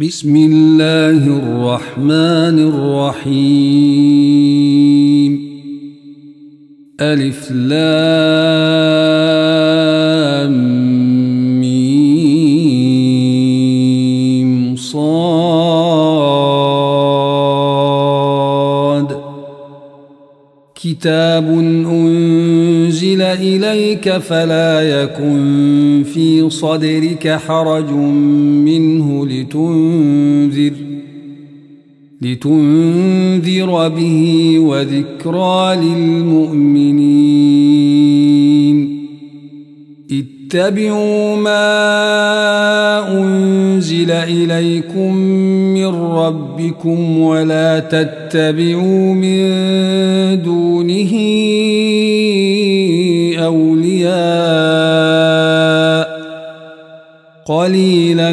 بسم الله الرحمن الرحيم. ألف لام ميم صاد. كتاب أنزل إليك فلا يكن في صدرك حرج منه لتنذر لتنذر به وذكرى للمؤمنين اتبعوا ما أنزل إليكم من ربكم ولا تتبعوا من دونه أولياء قليلا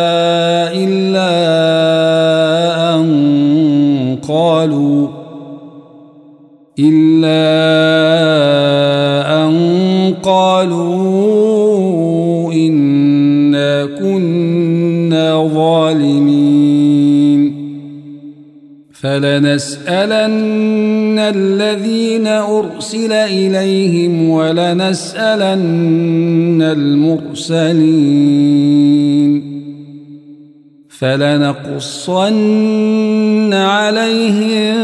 إلا أن قالوا إنا كنا ظالمين. فلنسألن الذين أرسل إليهم ولنسألن المرسلين. فلنقصن عليهم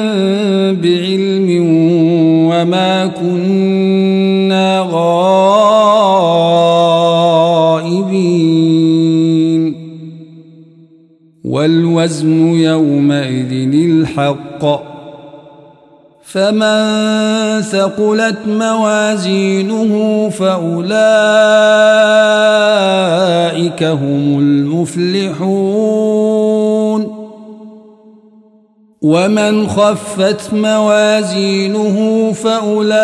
بعلم وما كنا غائبين. والوزن يومئذ الحق. فمن ثقلت موازينه فأولئك هم المفلحون ومن خفت موازينه فأولئك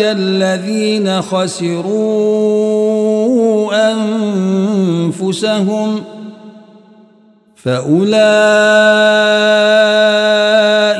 الذين خسروا أنفسهم فأولئك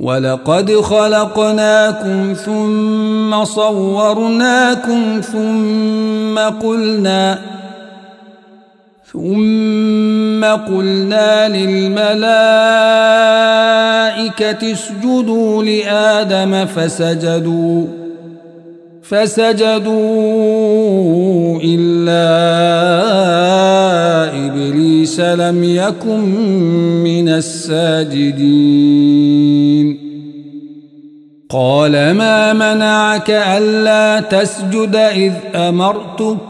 ولقد خلقناكم ثم صورناكم ثم قلنا ثم قلنا للملائكة اسجدوا لآدم فسجدوا فسجدوا إلا إبليس لم يكن من الساجدين. قال ما منعك ألا تسجد إذ أمرتك؟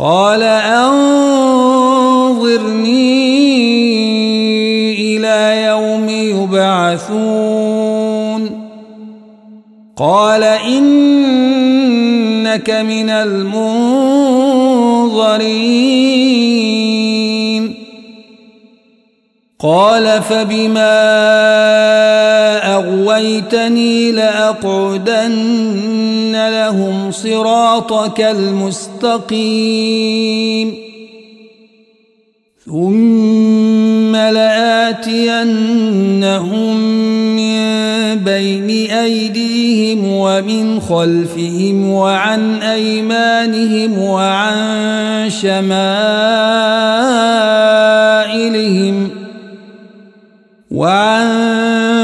قال أنظرني إلى يوم يبعثون. قال إنك من المنظرين. قال فبما أغويتني لأقعدن لهم صراطك المستقيم. ثم لآتينهم من بين أيديهم ومن خلفهم وعن أيمانهم وعن شمائلهم وعن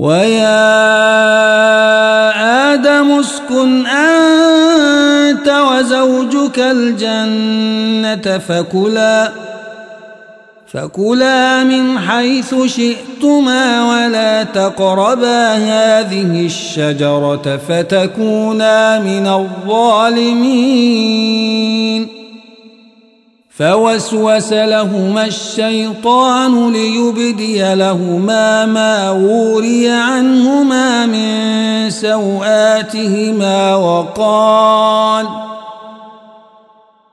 ويا آدم اسكن أنت وزوجك الجنة فكلا فكلا من حيث شئتما ولا تقربا هذه الشجرة فتكونا من الظالمين. فوسوس لهما الشيطان ليبدي لهما ما وري عنهما من سوآتهما وقال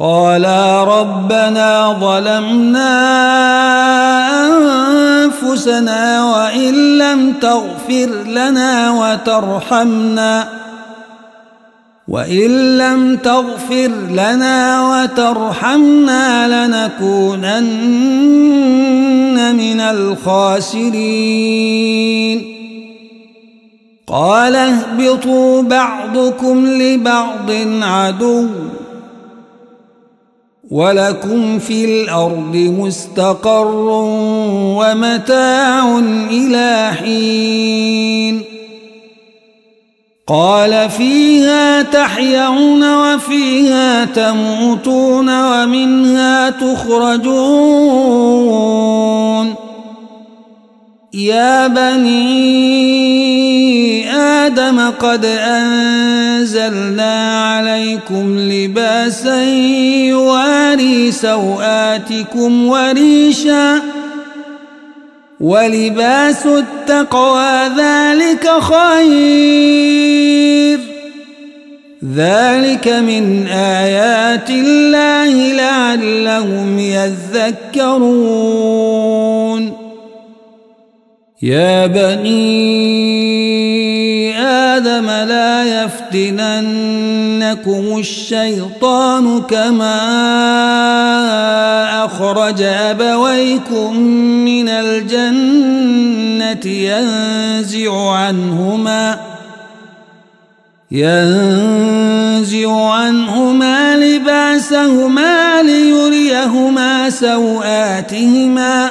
قالا ربنا ظلمنا أنفسنا وإن لم تغفر لنا وترحمنا وإن لم تغفر لنا وترحمنا لنكونن من الخاسرين. قال اهبطوا بعضكم لبعض عدو. ولكم في الأرض مستقر ومتاع إلى حين قال فيها تحيون وفيها تموتون ومنها تخرجون يا بني آدم قد أنزلنا عليكم لباسا يواري سوآتكم وريشا ولباس التقوى ذلك خير. ذلك من آيات الله لعلهم يذكرون. يا بني آدم لا يفتننكم الشيطان كما أخرج أبويكم من الجنة ينزع عنهما ينزع عنهما لباسهما ليريهما سوآتهما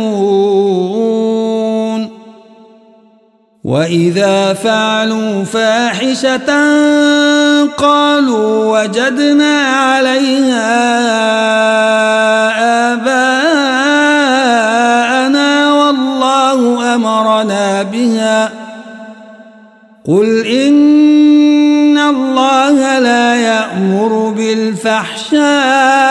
وإذا فعلوا فاحشة قالوا وجدنا عليها آباءنا والله أمرنا بها. قل إن الله لا يأمر بالفحشاء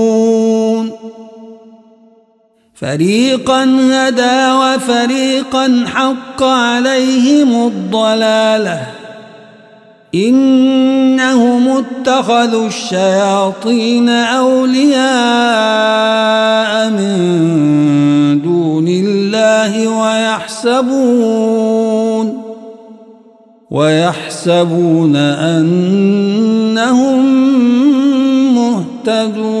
فريقا هدى وفريقا حق عليهم الضلاله إنهم اتخذوا الشياطين أولياء من دون الله ويحسبون ويحسبون أنهم مهتدون.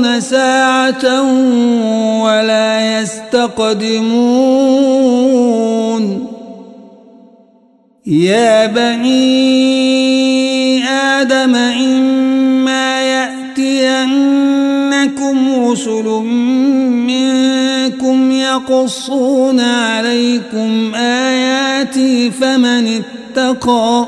ساعة ولا يستقدمون. يا بني آدم إما يأتينكم رسل منكم يقصون عليكم آياتي فمن اتقى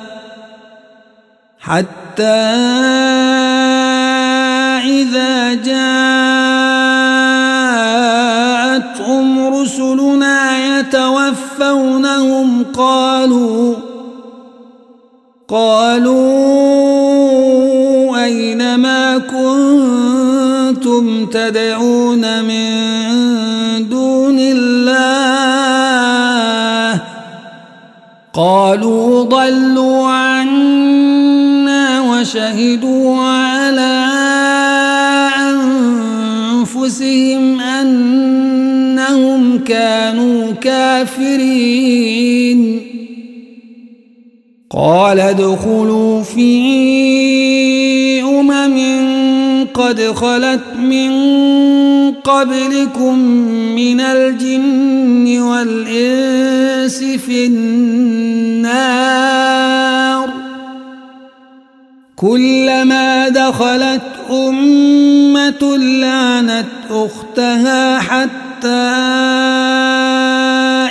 حتى إذا جاءتهم رسلنا يتوفونهم قالوا قالوا أين ما كنتم تدعون من دون الله؟ قالوا ضلوا عنا وشهدوا على أنفسهم أنهم كانوا كافرين. قال ادخلوا في أمم قد خلت من قبلكم من الجن والإنس في النار. كلما دخلت أمة لعنت أختها حتى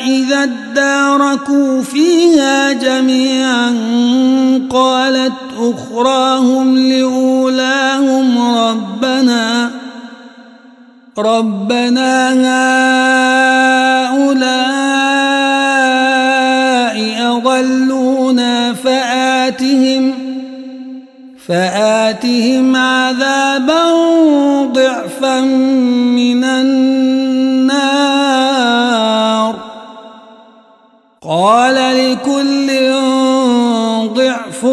إذا اداركوا فيها جميعا قالت أخراهم لأولاهم ربنا ربنا هؤلاء فآتهم عذابا ضعفا من النار. قال لكل ضعف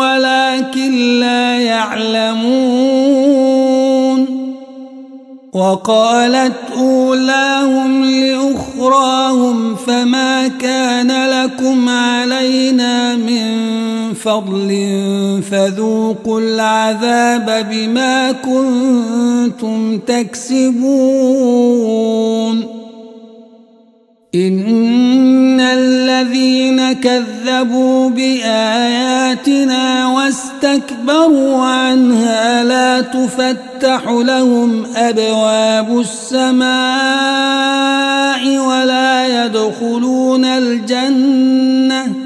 ولكن لا يعلمون. وقالت أولاهم لأخراهم فما كان لكم علينا من فضل فذوقوا العذاب بما كنتم تكسبون. إن الذين كذبوا بآياتنا واستكبروا عنها لا تفتح لهم أبواب السماء ولا يدخلون الجنة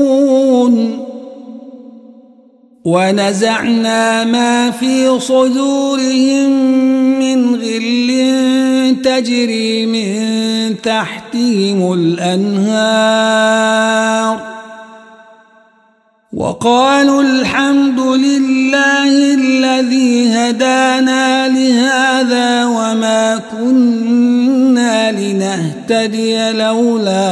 ونزعنا ما في صدورهم من غل تجري من تحتهم الأنهار. وقالوا الحمد لله الذي هدانا لهذا وما كنا لنهتدي لولا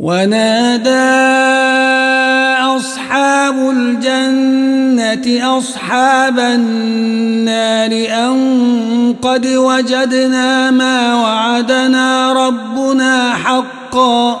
ونادى أصحاب الجنة أصحاب النار أن قد وجدنا ما وعدنا ربنا حقا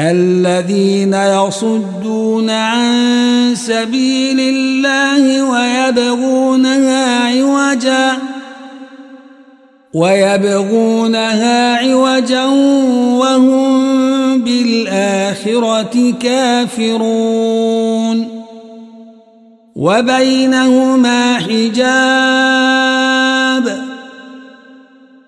الذين يصدون عن سبيل الله ويبغونها عوجا ويبغونها عوجا وهم بالآخرة كافرون. وبينهما حجاب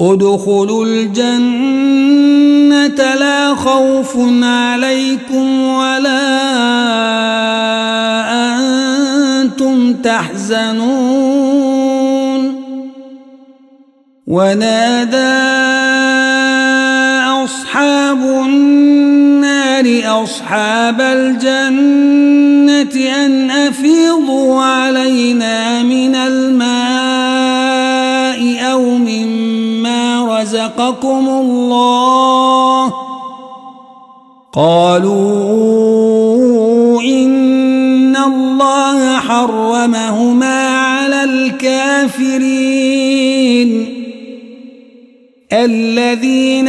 ادخلوا الجنة لا خوف عليكم ولا أنتم تحزنون. ونادى أصحاب النار أصحاب الجنة أن أفيضوا علينا من الماء أو مما رزقكم الله. قالوا إن الله حرمهما على الكافرين. الذين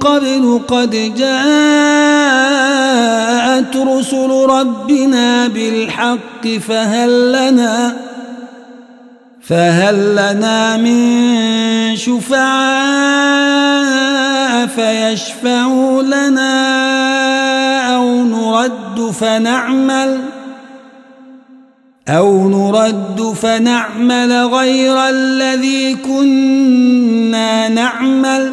قبل قد جاءت رسل ربنا بالحق فهل لنا فهل لنا من شفعاء فيشفعوا لنا أو نرد فنعمل أو نرد فنعمل غير الذي كنا نعمل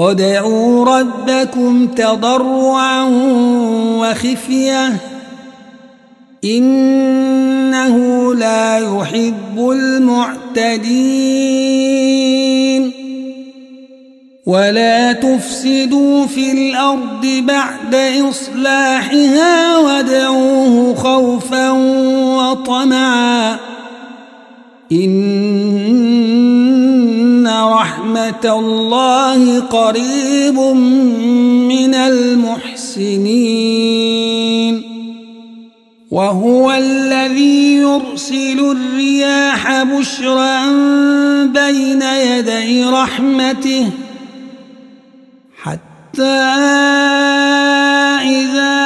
ادعوا ربكم تضرعا وخفية إنه لا يحب المعتدين ولا تفسدوا في الأرض بعد إصلاحها وادعوه خوفا وطمعا رحمة الله قريب من المحسنين. وهو الذي يرسل الرياح بشرا بين يدي رحمته حتى إذا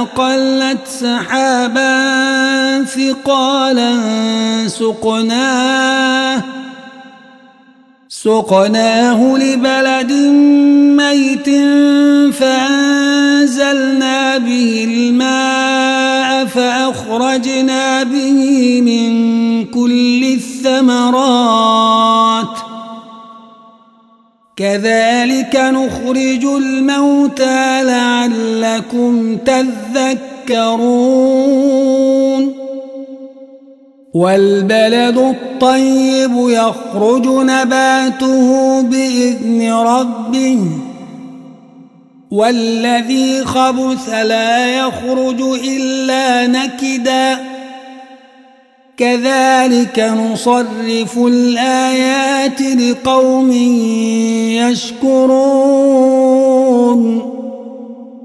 أقلت سحابا ثقالا سقناه سقناه لبلد ميت فأنزلنا به الماء فأخرجنا به من كل الثمرات. كذلك نخرج الموتى لعلكم تذكرون. والبلد الطيب يخرج نباته بإذن ربه. والذي خبث لا يخرج إلا نكدا. كذلك نصرف الآيات لقوم يشكرون.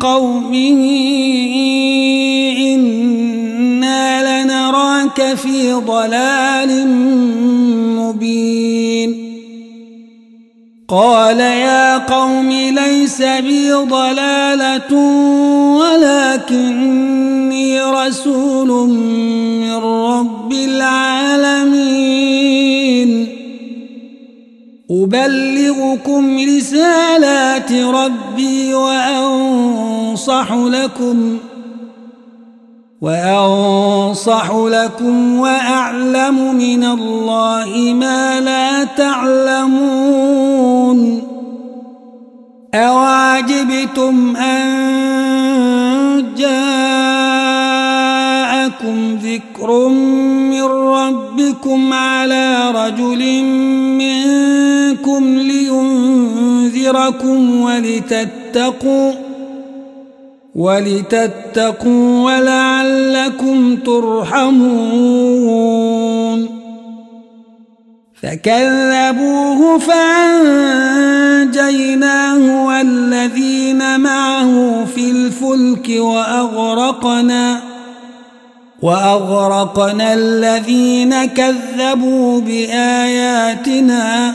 قومه إنا لنراك في ضلال مبين. قال يا قوم ليس بي ضلالة ولكني رسول من رب العالمين. أبلغكم رسالات ربي وأنصح لكم وأنصح لكم وأعلم من الله ما لا تعلمون أواجبتم أن جاءكم ذكر من ربكم على رجل منكم لينذركم ولتتقوا ولتتقوا ولعلكم ترحمون فكذبوه فأنجيناه والذين معه في الفلك وأغرقنا وأغرقنا الذين كذبوا بآياتنا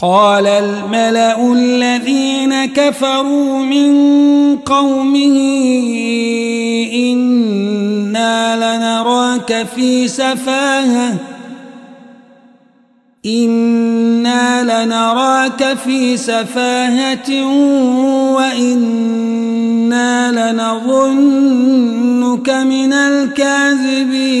قال الملأ الذين كفروا من قومه إنا لنراك في سفاهة إنا لنراك في سفاهة وإنا لنظنك من الكاذبين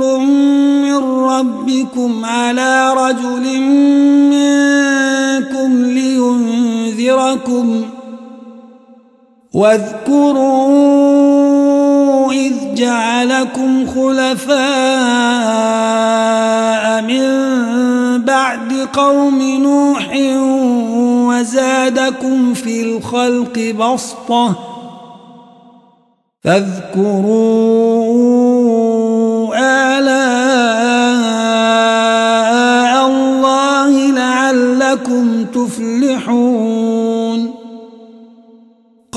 ذكر من ربكم على رجل منكم لينذركم. واذكروا إذ جعلكم خلفاء من بعد قوم نوح وزادكم في الخلق بسطة. فاذكروا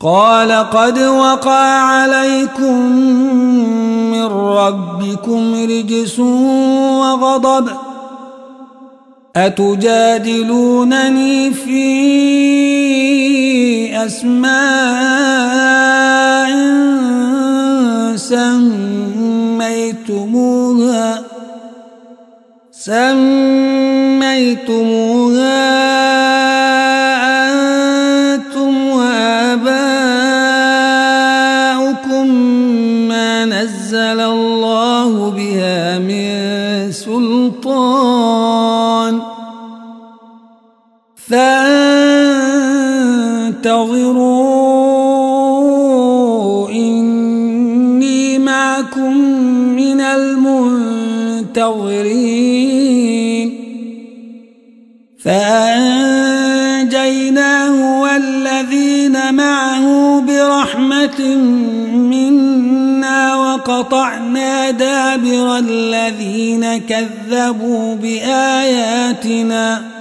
قال قد وقع عليكم من ربكم رجس وغضب أتجادلونني في أسماء سميتموها سميتموها فانتظروا إني معكم من المنتظرين. فأنجيناه والذين معه برحمة منا وقطعنا دابر الذين كذبوا بآياتنا.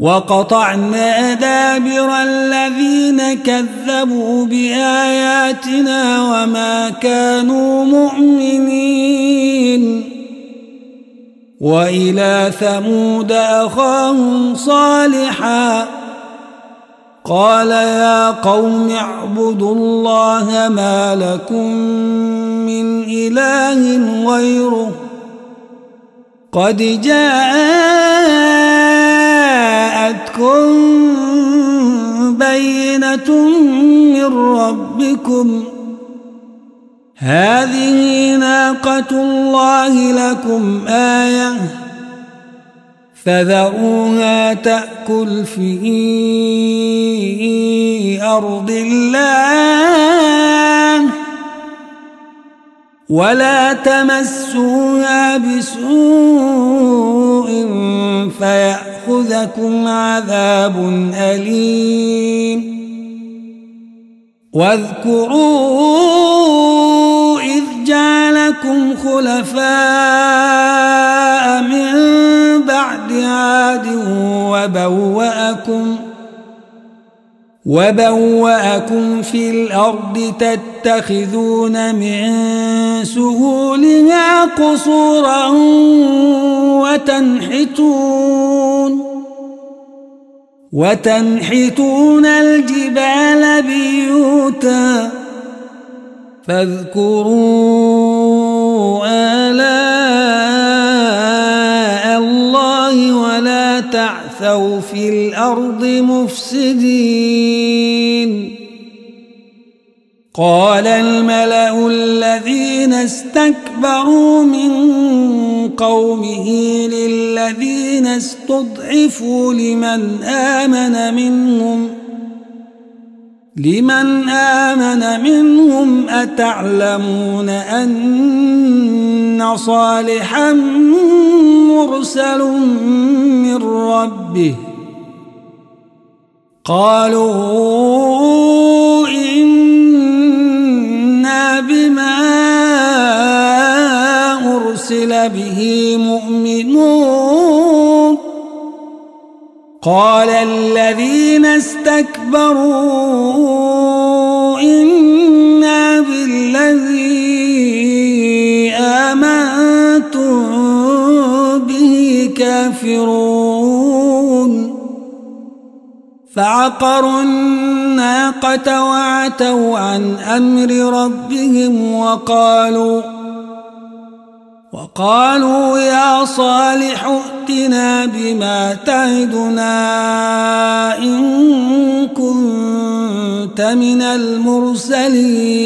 وقطعنا دابر الذين كذبوا بآياتنا وما كانوا مؤمنين. وإلى ثمود أخاهم صالحا. قال يا قوم اعبدوا الله ما لكم من إله غيره. قد جاءتكم بينة من ربكم. هذه ناقة الله لكم آية فذروها تأكل في أرض الله. ولا تمسوها بسوء فيأخذكم عذاب أليم واذكروا إذ جعلكم خلفاء من بعد عاد وبوأكم وبوأكم في الأرض تتخذون من سهولها قصورا وتنحتون وتنحتون الجبال بيوتا فاذكروا آلاء الله ولا تعثوا في الأرض مفسدين قال الملأ الذين استكبروا من قومه للذين استضعفوا لمن آمن منهم لمن آمن منهم أتعلمون أن صالحا مرسل من ربه قالوا به مؤمنون. قال الذين استكبروا إنا بالذي آمنتم به كافرون. فعقروا الناقة وعتوا عن أمر ربهم وقالوا وقالوا يا صالح ائتنا بما تعدنا إن كنت من المرسلين.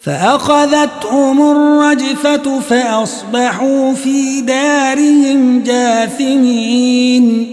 فأخذتهم الرجفة فأصبحوا في دارهم جاثمين.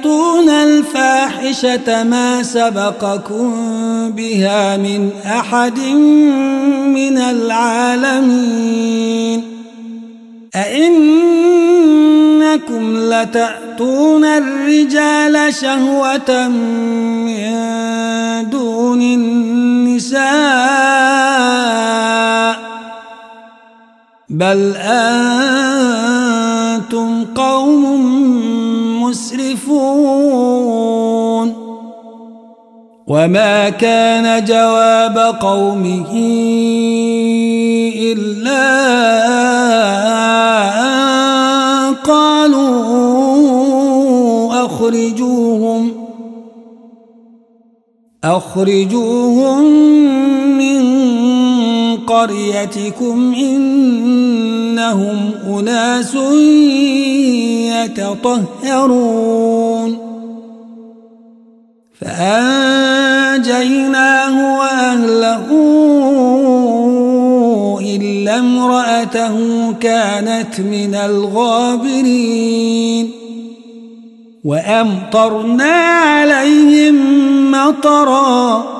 أتأتون الفاحشة ما سبقكم بها من أحد من العالمين. أئنكم لتأتون الرجال شهوة من دون النساء. بل أنتم قوم مسرفون وما كان جواب قومه إلا أن قالوا أخرجوهم أخرجوهم قريتكم إنهم أناس يتطهرون فأنجيناه وأهله إلا امرأته كانت من الغابرين وأمطرنا عليهم مطرًا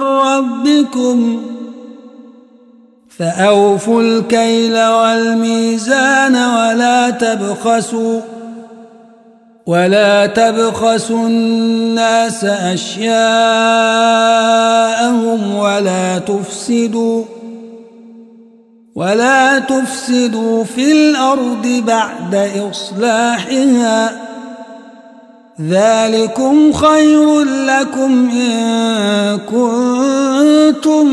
من ربكم فأوفوا الكيل والميزان ولا تبخسوا ولا تبخسوا الناس أشياءهم ولا تفسدوا ولا تفسدوا في الأرض بعد إصلاحها ذلكم خير لكم إن كنتم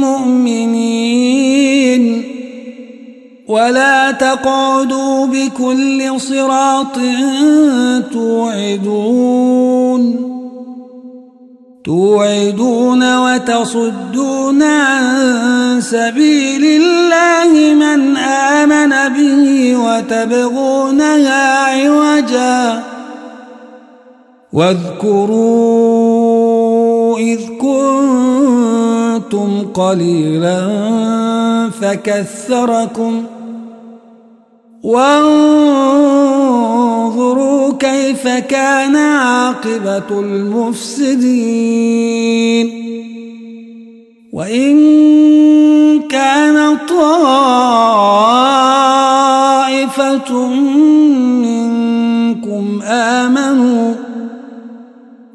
مؤمنين. ولا تقعدوا بكل صراط توعدون. توعدون وتصدون عن سبيل الله من آمن به وتبغونها عوجاً. واذكروا إذ كنتم قليلا فكثركم وانظروا كيف كان عاقبة المفسدين وإن كان طائفة منكم آمنوا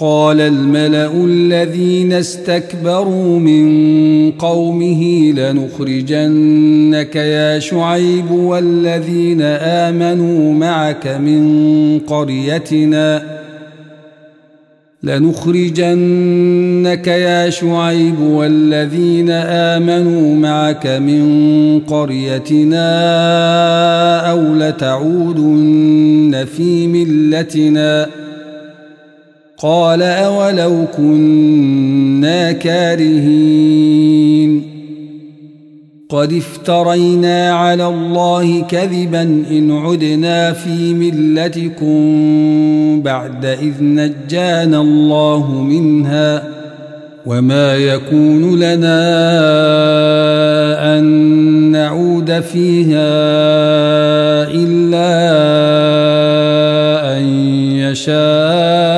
قال الملأ الذين استكبروا من قومه لنخرجنك يا شعيب والذين آمنوا معك من قريتنا لنخرجنك يا شعيب والذين آمنوا معك من قريتنا أو لتعودن في ملتنا قال أولو كنا كارهين قد افترينا على الله كذبا إن عدنا في ملتكم بعد إذ نجانا الله منها وما يكون لنا أن نعود فيها إلا أن يشاء.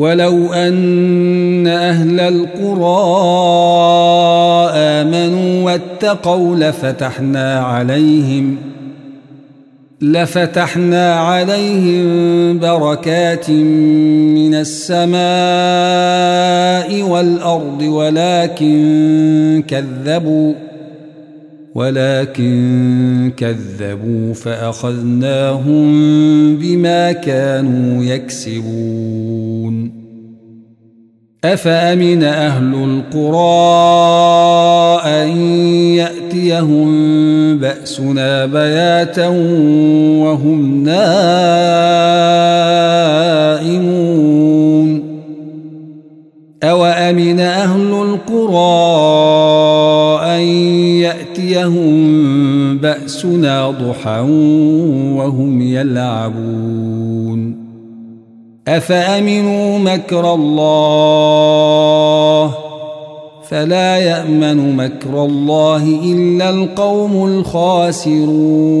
ولو ان أهل القرى امنوا واتقوا لفتحنا عليهم لفتحنا عليهم بركات من السماء والارض ولكن كذبوا ولكن كذبوا فأخذناهم بما كانوا يكسبون. أفأمن أهل القرى أن يأتيهم بأسنا بياتا وهم نائمون؟ اوامن باسنا ضحى وهم يلعبون. أفأمنوا مكر الله؟ فلا يأمن مكر الله إلا القوم الخاسرون.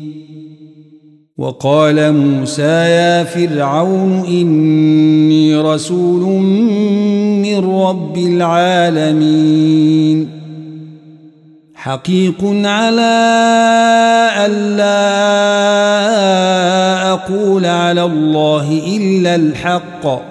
وقال موسى يا فرعون إني رسول من رب العالمين. حقيق على الا أقول على الله إلا الحق.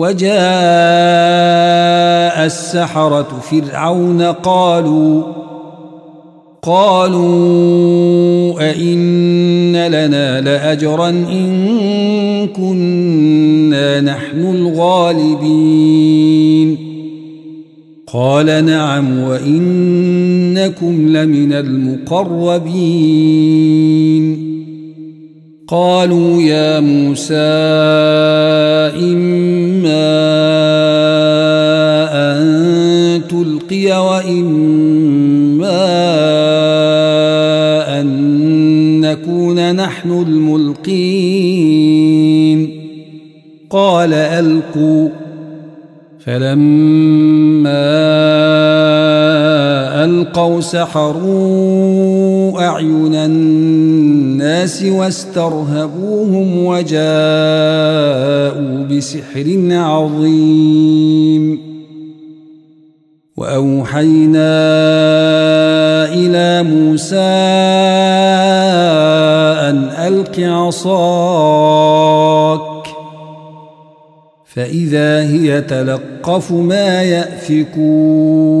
وجاء السحرة فرعون قالوا قالوا أئن لنا لأجرا إن كنا نحن الغالبين. قال نعم وإنكم لمن المقربين. قالوا يا موسى إما أن تلقي وإما أن نكون نحن الملقين. قال ألقوا. فلما ألقوا سحروا أعين الناس واسترهبوهم وجاءوا بسحر عظيم. وأوحينا إلى موسى أن ألق عصاك فإذا هي تلقف ما يأفكون.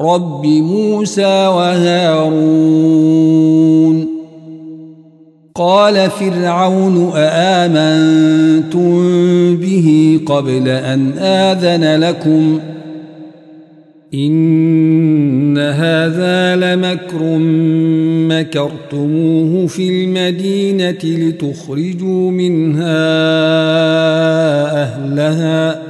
رب موسى وهارون قال فرعون أآمنتم به قبل أن آذن لكم إن هذا لمكر مكرتموه في المدينة لتخرجوا منها أهلها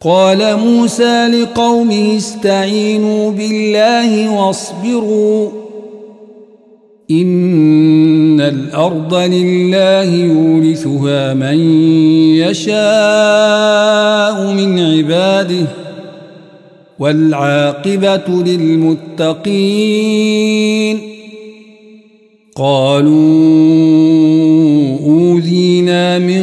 قال موسى لقومه استعينوا بالله واصبروا إن الأرض لله يورثها من يشاء من عباده والعاقبة للمتقين قالوا أوذينا من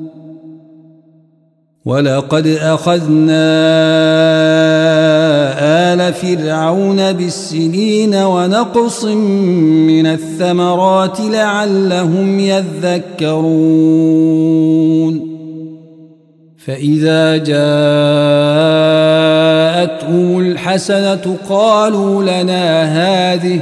ولقد أخذنا آل فرعون بالسنين ونقص من الثمرات لعلهم يذكرون. فإذا جاءتهم الحسنة قالوا لنا هذه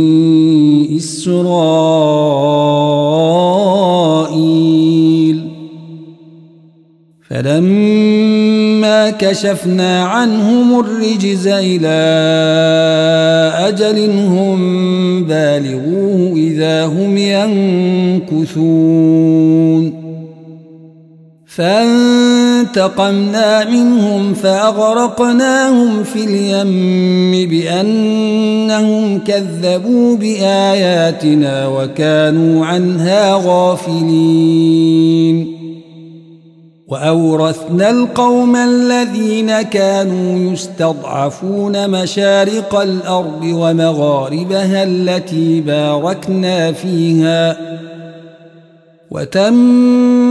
بني إسرائيل. فلما كشفنا عنهم الرجز إلى أجل هم بالغوه إذا هم ينكثون. فانتقمنا منهم فأغرقناهم في اليم بأنهم كذبوا بآياتنا وكانوا عنها غافلين. وأورثنا القوم الذين كانوا يستضعفون مشارق الأرض ومغاربها التي باركنا فيها.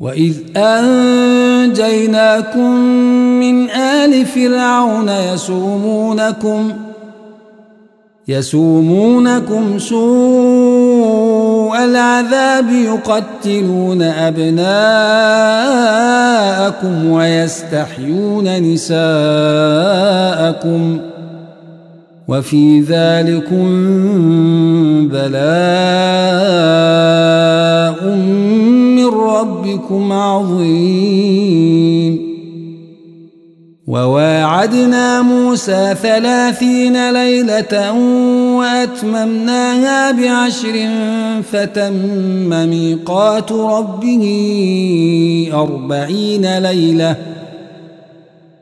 وإذ أنجيناكم من آل فرعون يسومونكم يسومونكم سوء العذاب يقتلون أبناءكم ويستحيون نساءكم وفي ذلكم بلاء من ربكم عظيم. وواعدنا موسى ثلاثين ليلة وأتممناها بعشر فتم ميقات ربه أربعين ليلة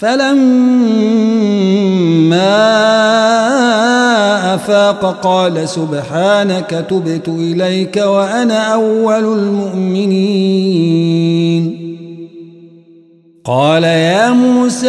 فلما أفاق قال سبحانك تبت إليك وأنا أول المؤمنين. قال يا موسى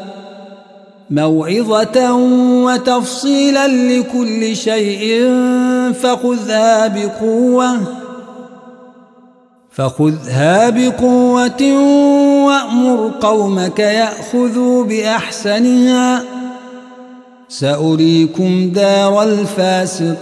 موعظة وتفصيلا لكل شيء فخذها بقوة فخذها بقوة وأمر قومك يأخذوا بأحسنها. سأريكم دار الفاسقين.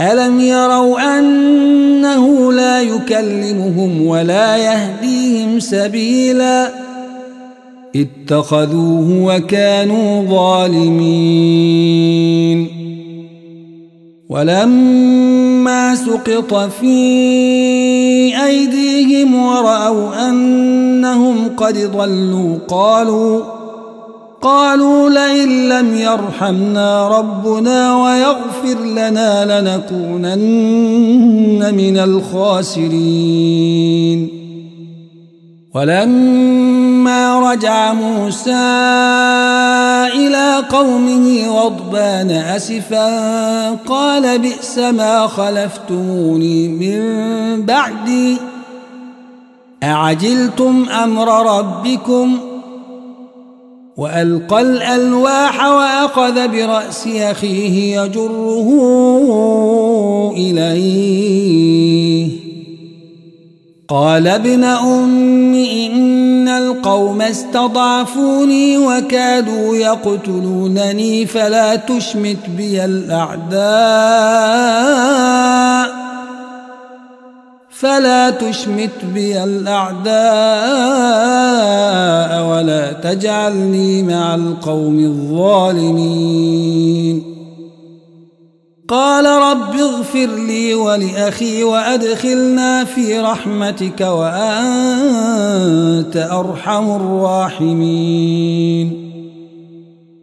ألم يروا أنه لا يكلمهم ولا يهديهم سبيلا اتخذوه وكانوا ظالمين ولما سقط في أيديهم ورأوا أنهم قد ضلوا قالوا قالوا لئن لم يرحمنا ربنا ويغفر لنا لنكونن من الخاسرين. ولما رجع موسى إلى قومه غضبان أسفا قال بئس ما خلفتموني من بعدي. أعجلتم أمر ربكم؟ وألقى الألواح وأخذ برأس أخيه يجره إليه. قال ابن أم إن القوم استضعفوني وكادوا يقتلونني فلا تشمت بي الأعداء. فلا تشمت بي الأعداء ولا تجعلني مع القوم الظالمين. قال رب اغفر لي ولأخي وأدخلنا في رحمتك وأنت أرحم الراحمين.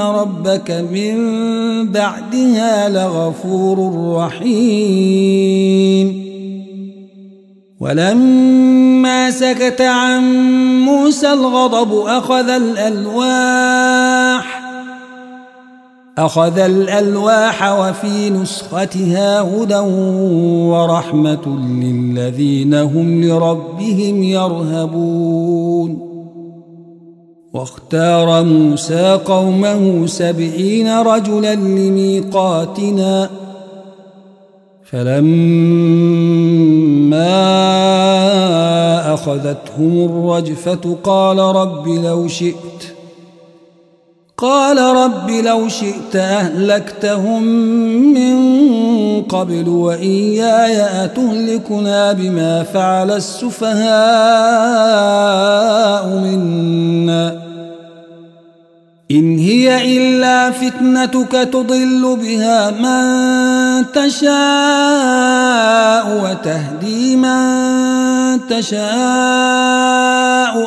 ربك من بعدها لغفور رحيم. ولما سكت عن موسى الغضب أخذ الألواح أخذ الألواح وفي نسختها هدى ورحمة للذين هم لربهم يرهبون. واختار موسى قومه سبعين رجلا لميقاتنا. فلما أخذتهم الرجفة قال رب لو شئت قال رب لو شئت أهلكتهم من قبل وإياي أتهلكنا بما فعل السفهاء منا. إن هي إلا فتنتك تضل بها من تشاء وتهدي من تشاء.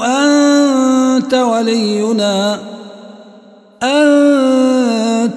أنت ولينا.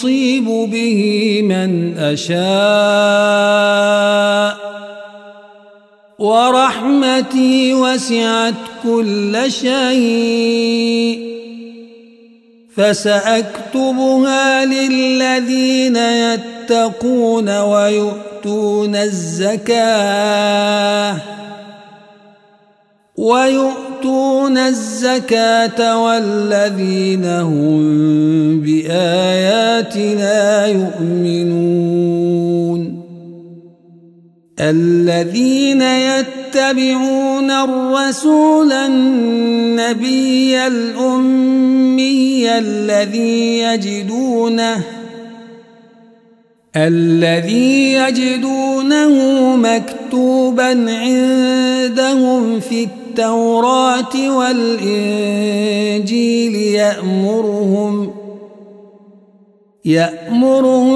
أصيب به من أشاء. ورحمتي وسعت كل شيء. فسأكتبها للذين يتقون ويؤتون الزكاة. ويؤتون الزكاة والذين هم بآياتنا يؤمنون. الذين يتبعون الرسول النبي الأمي الذي يجدونه الذي يجدونه مكتوبا عندهم في التوراة والإنجيل يأمرهم يأمرهم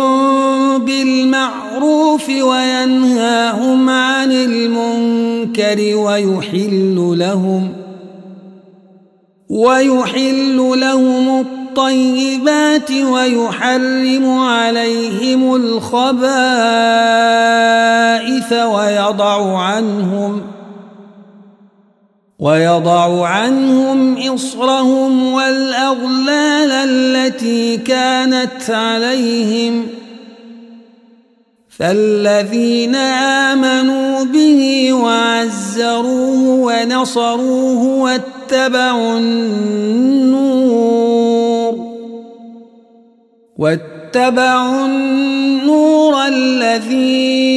بالمعروف وينهاهم عن المنكر ويحل لهم ويحل لهم الطيبات ويحرم عليهم الخبائث ويضع عنهم ۖ ويضع عنهم إصرهم والأغلال التي كانت عليهم فالذين آمنوا به وعزروه ونصروه واتبعوا النور واتبعوا النور الذي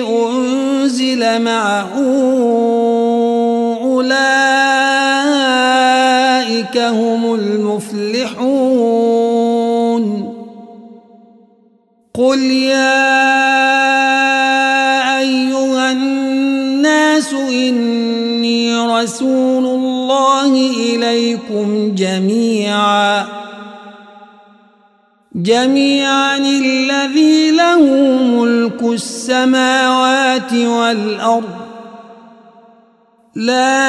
أنزل معه قل يا أيها الناس إني رسول الله إليكم جميعا جميعا الذي له ملك السماوات والأرض لا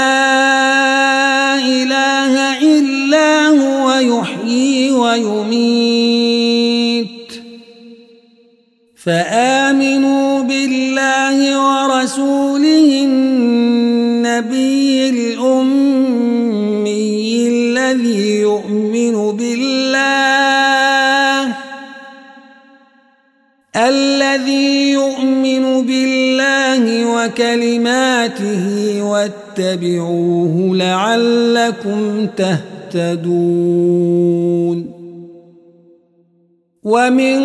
إله إلا هو يحيي ويميت. فآمنوا بالله ورسوله النبي الأمي الذي يؤمن بالله الذي يؤمن بالله وكلماته واتبعوه لعلكم تهتدون. ومن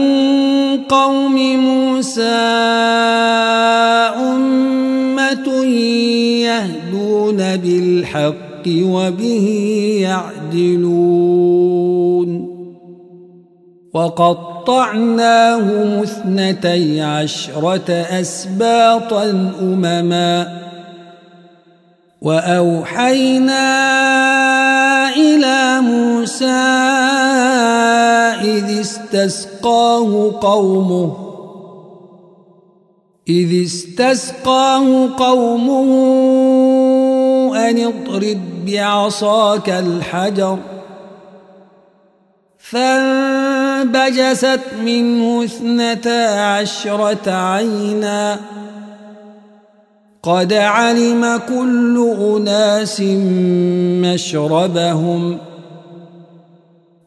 قوم موسى أمة يهدون بالحق وبه يعدلون. وقطعناهم اثنتي عشرة أسباطا أمماً. وأوحينا إلى موسى إذ استسقاه قومه. إذ استسقاه قومه أن اضرب بعصاك الحجر. فانبجست منه اثنتا عشرة عيناً. قد علم كل أناس مشربهم.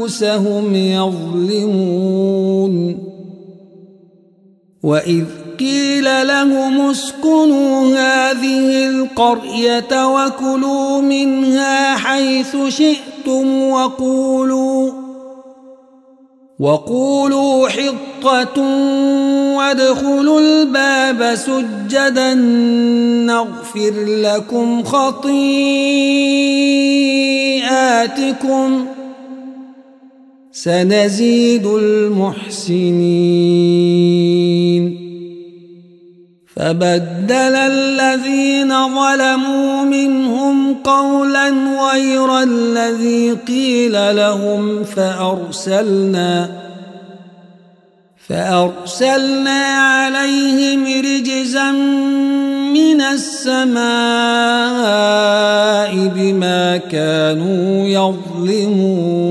أنفسهم يظلمون. وإذ قيل لهم اسكنوا هذه القرية وكلوا منها حيث شئتم وقولوا وقولوا حطة وادخلوا الباب سجدا نغفر لكم خطيئاتكم. سنزيد المحسنين. فبدل الذين ظلموا منهم قولا غير الذي قيل لهم فأرسلنا فأرسلنا عليهم رجزا من السماء بما كانوا يظلمون.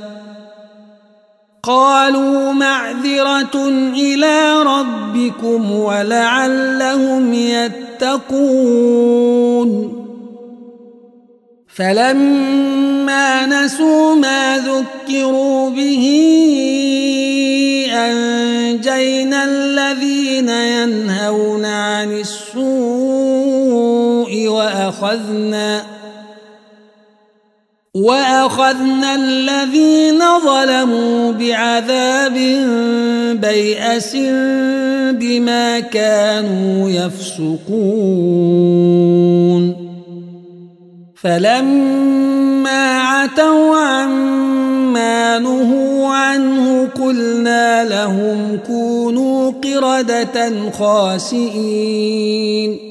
قالوا معذرة إلى ربكم ولعلهم يتقون. فلما نسوا ما ذكروا به أنجينا الذين ينهون عن السوء وأخذنا وأخذنا الذين ظلموا بعذاب بيأس بما كانوا يفسقون. فلما عتوا عما نهوا عنه قلنا لهم كونوا قردة خاسئين.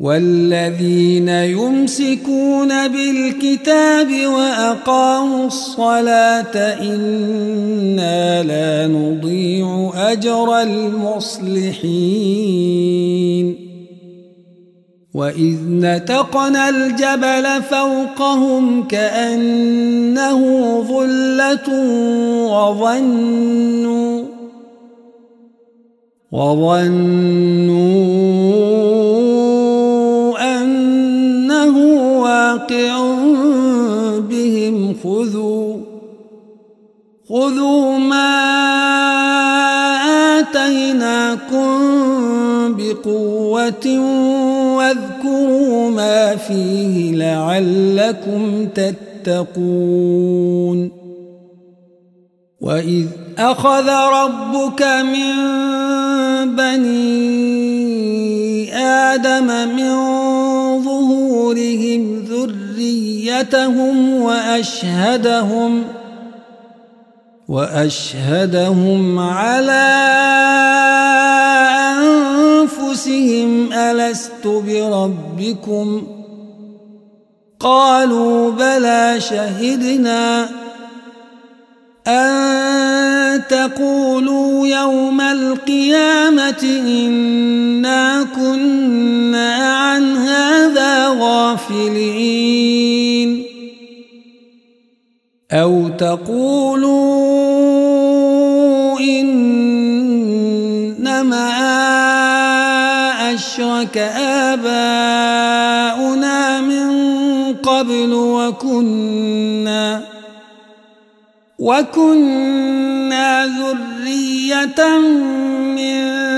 والذين يمسكون بالكتاب وأقاموا الصلاة إنا لا نضيع أجر المصلحين. وإذ نتقنا الجبل فوقهم كأنه ظلة وظنوا وظنوا واقع بهم خذوا خذوا ما آتيناكم بقوة واذكروا ما فيه لعلكم تتقون. وإذ أخذ ربك من بني آدم من ظهورهم ذريتهم وأشهدهم وأشهدهم على أنفسهم ألست بربكم؟ قالوا بلى شهدنا أن تقولوا يوم القيامة إنا كنا عن هذا غافلين. أو تقولوا إنما أشرك آباؤنا من قبل وكنا وكنا ذرية من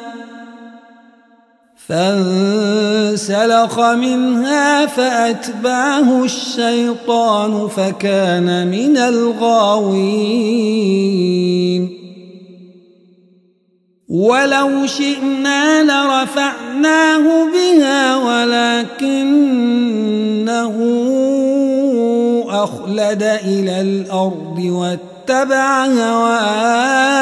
فانسلخ منها فأتبعه الشيطان فكان من الغاوين. ولو شئنا لرفعناه بها ولكنه أخلد إلى الأرض واتبع هواه.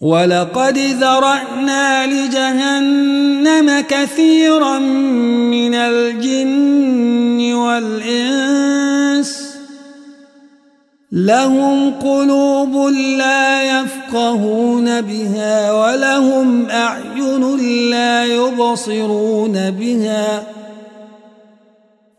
ولقد ذرأنا لجهنم كثيرا من الجن والإنس لهم قلوب لا يفقهون بها ولهم أعين لا يبصرون بها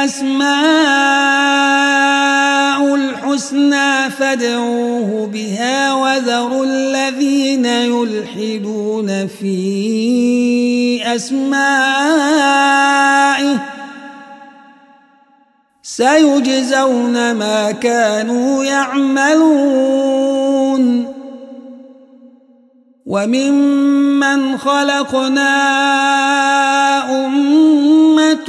الأسماء الحسنى فادعوه بها وذروا الذين يلحدون في أسمائه سيجزون ما كانوا يعملون وممن خلقنا أمة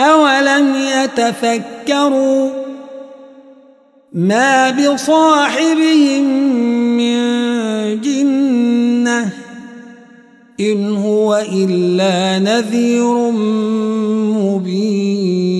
أولم يتفكروا ما بصاحبهم من جنة إن هو إلا نذير مبين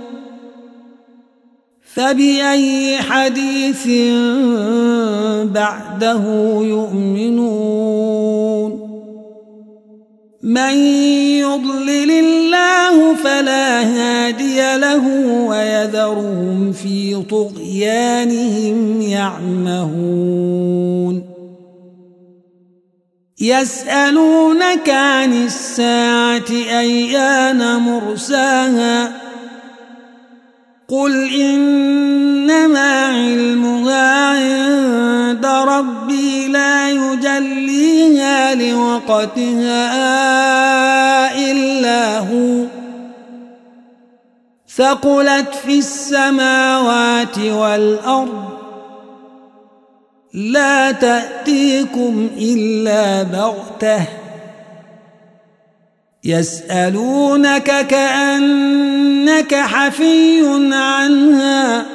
فبأي حديث بعده يؤمنون؟ من يضلل الله فلا هادي له ويذرهم في طغيانهم يعمهون. يسألونك عن الساعة أيان مرساها؟ قل إنما علمها عند ربي لا يجليها لوقتها إلا هو ثقلت في السماوات والأرض لا تأتيكم إلا بغته يسألونك كأنك حفي عنها.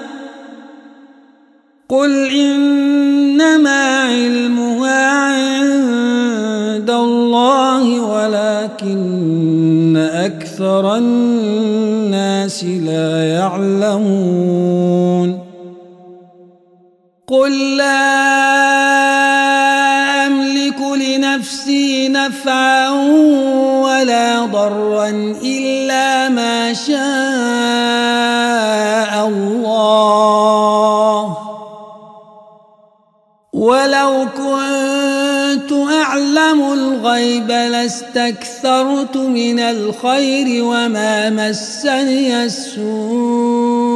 قل إنما علمها عند الله ولكن أكثر الناس لا يعلمون. قل لا نفسي نفعا ولا ضرا إلا ما شاء الله. ولو كنت أعلم الغيب لاستكثرت من الخير وما مسني السوء.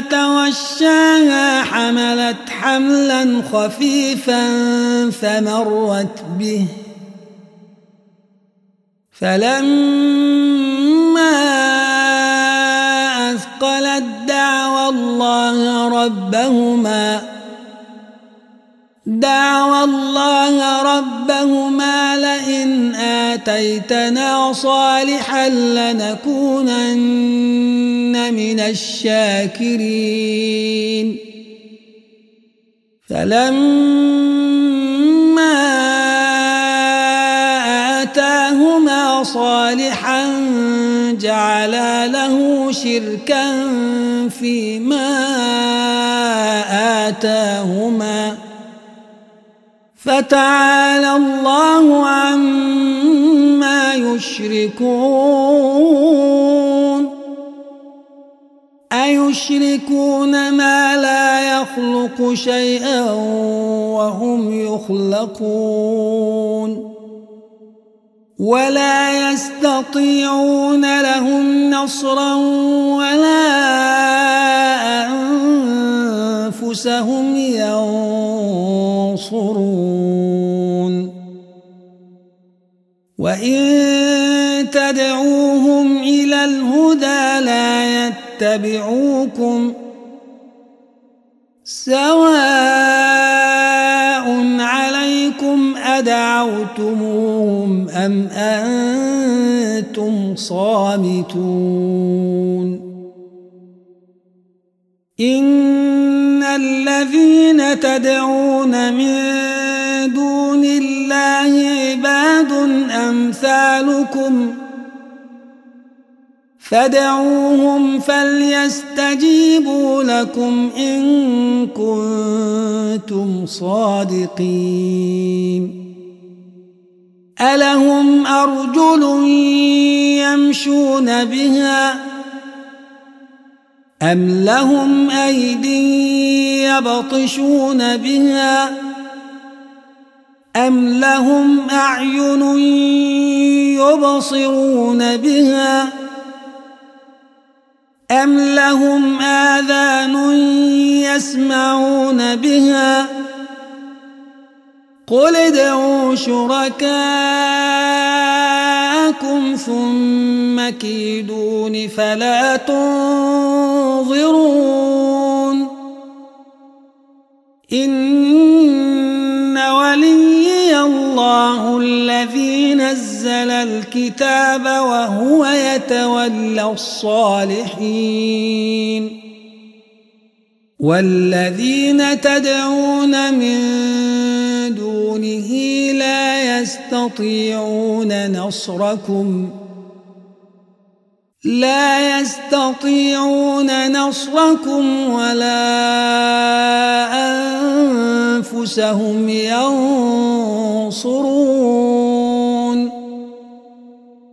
توشاها حملت حملا خفيفا فمرت به. فلما أثقلت دعوى الله ربهما دعوى الله ربهما لئن آتيتنا صالحا لنكونن من الشاكرين. فلما آتاهما صالحا جعلا له شركا فيما آتاهما. فتعالى الله عما يشركون. أيشركون ما لا يخلق شيئا وهم يخلقون ولا يستطيعون لهم نصرا ولا أنفسهم ينصرون. وإن يتبعوكم سواء عليكم أدعوتموهم أم أنتم صامتون إن الذين تدعون من دون الله عباد أمثالكم فدعوهم فليستجيبوا لكم إن كنتم صادقين. ألهم أرجل يمشون بها أم لهم أيدي يبطشون بها أم لهم أعين يبصرون بها أم لهم آذان يسمعون بها قل ادعوا شركاءكم ثم كيدون فلا تنظرون إن ولي الله الذي نزل الكتاب وهو يتولى الصالحين. والذين تدعون من دونه لا يستطيعون نصركم. لا يستطيعون نصركم ولا أنفسهم ينصرون.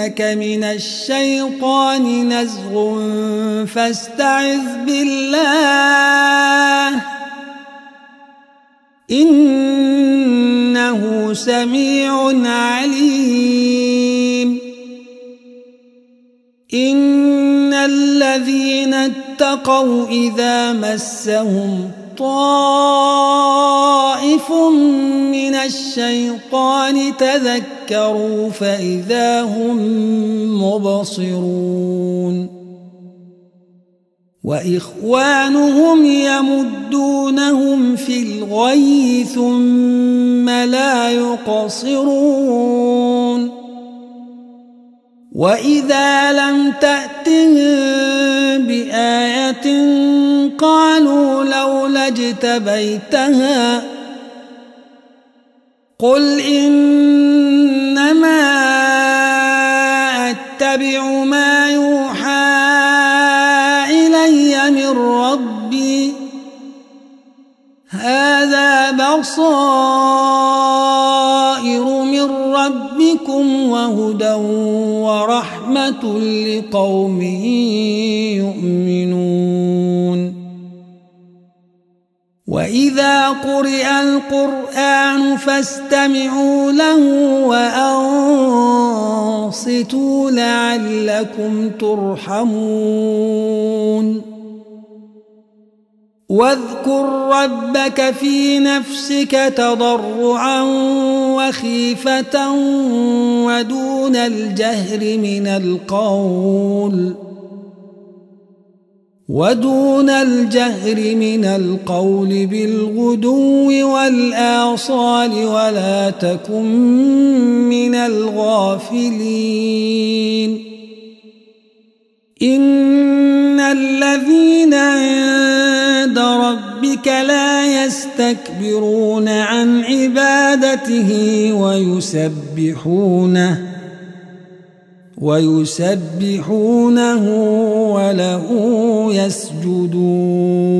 ينزغنك من الشيطان نزغ فاستعذ بالله إنه سميع عليم. إن الذين اتقوا إذا مسهم طائف من الشيطان تذكروا فإذا هم مبصرون. وإخوانهم يمدونهم في الغي ثم لا يقصرون. وإذا لم تأتهم بآية قالوا لولا اجتبيتها قل إنما أتبع ما يوحى إلي من ربي هذا بصائر وهدى ورحمة لقوم يؤمنون. وإذا قرئ القرآن فاستمعوا له وأنصتوا لعلكم ترحمون. واذكر ربك في نفسك تضرعا وخيفة ودون الجهر من القول. ودون الجهر من القول بالغدو والآصال ولا تكن من الغافلين. إن الذين ربك لا يستكبرون عن عبادته ويسبحونه ويسبحونه وله يسجدون.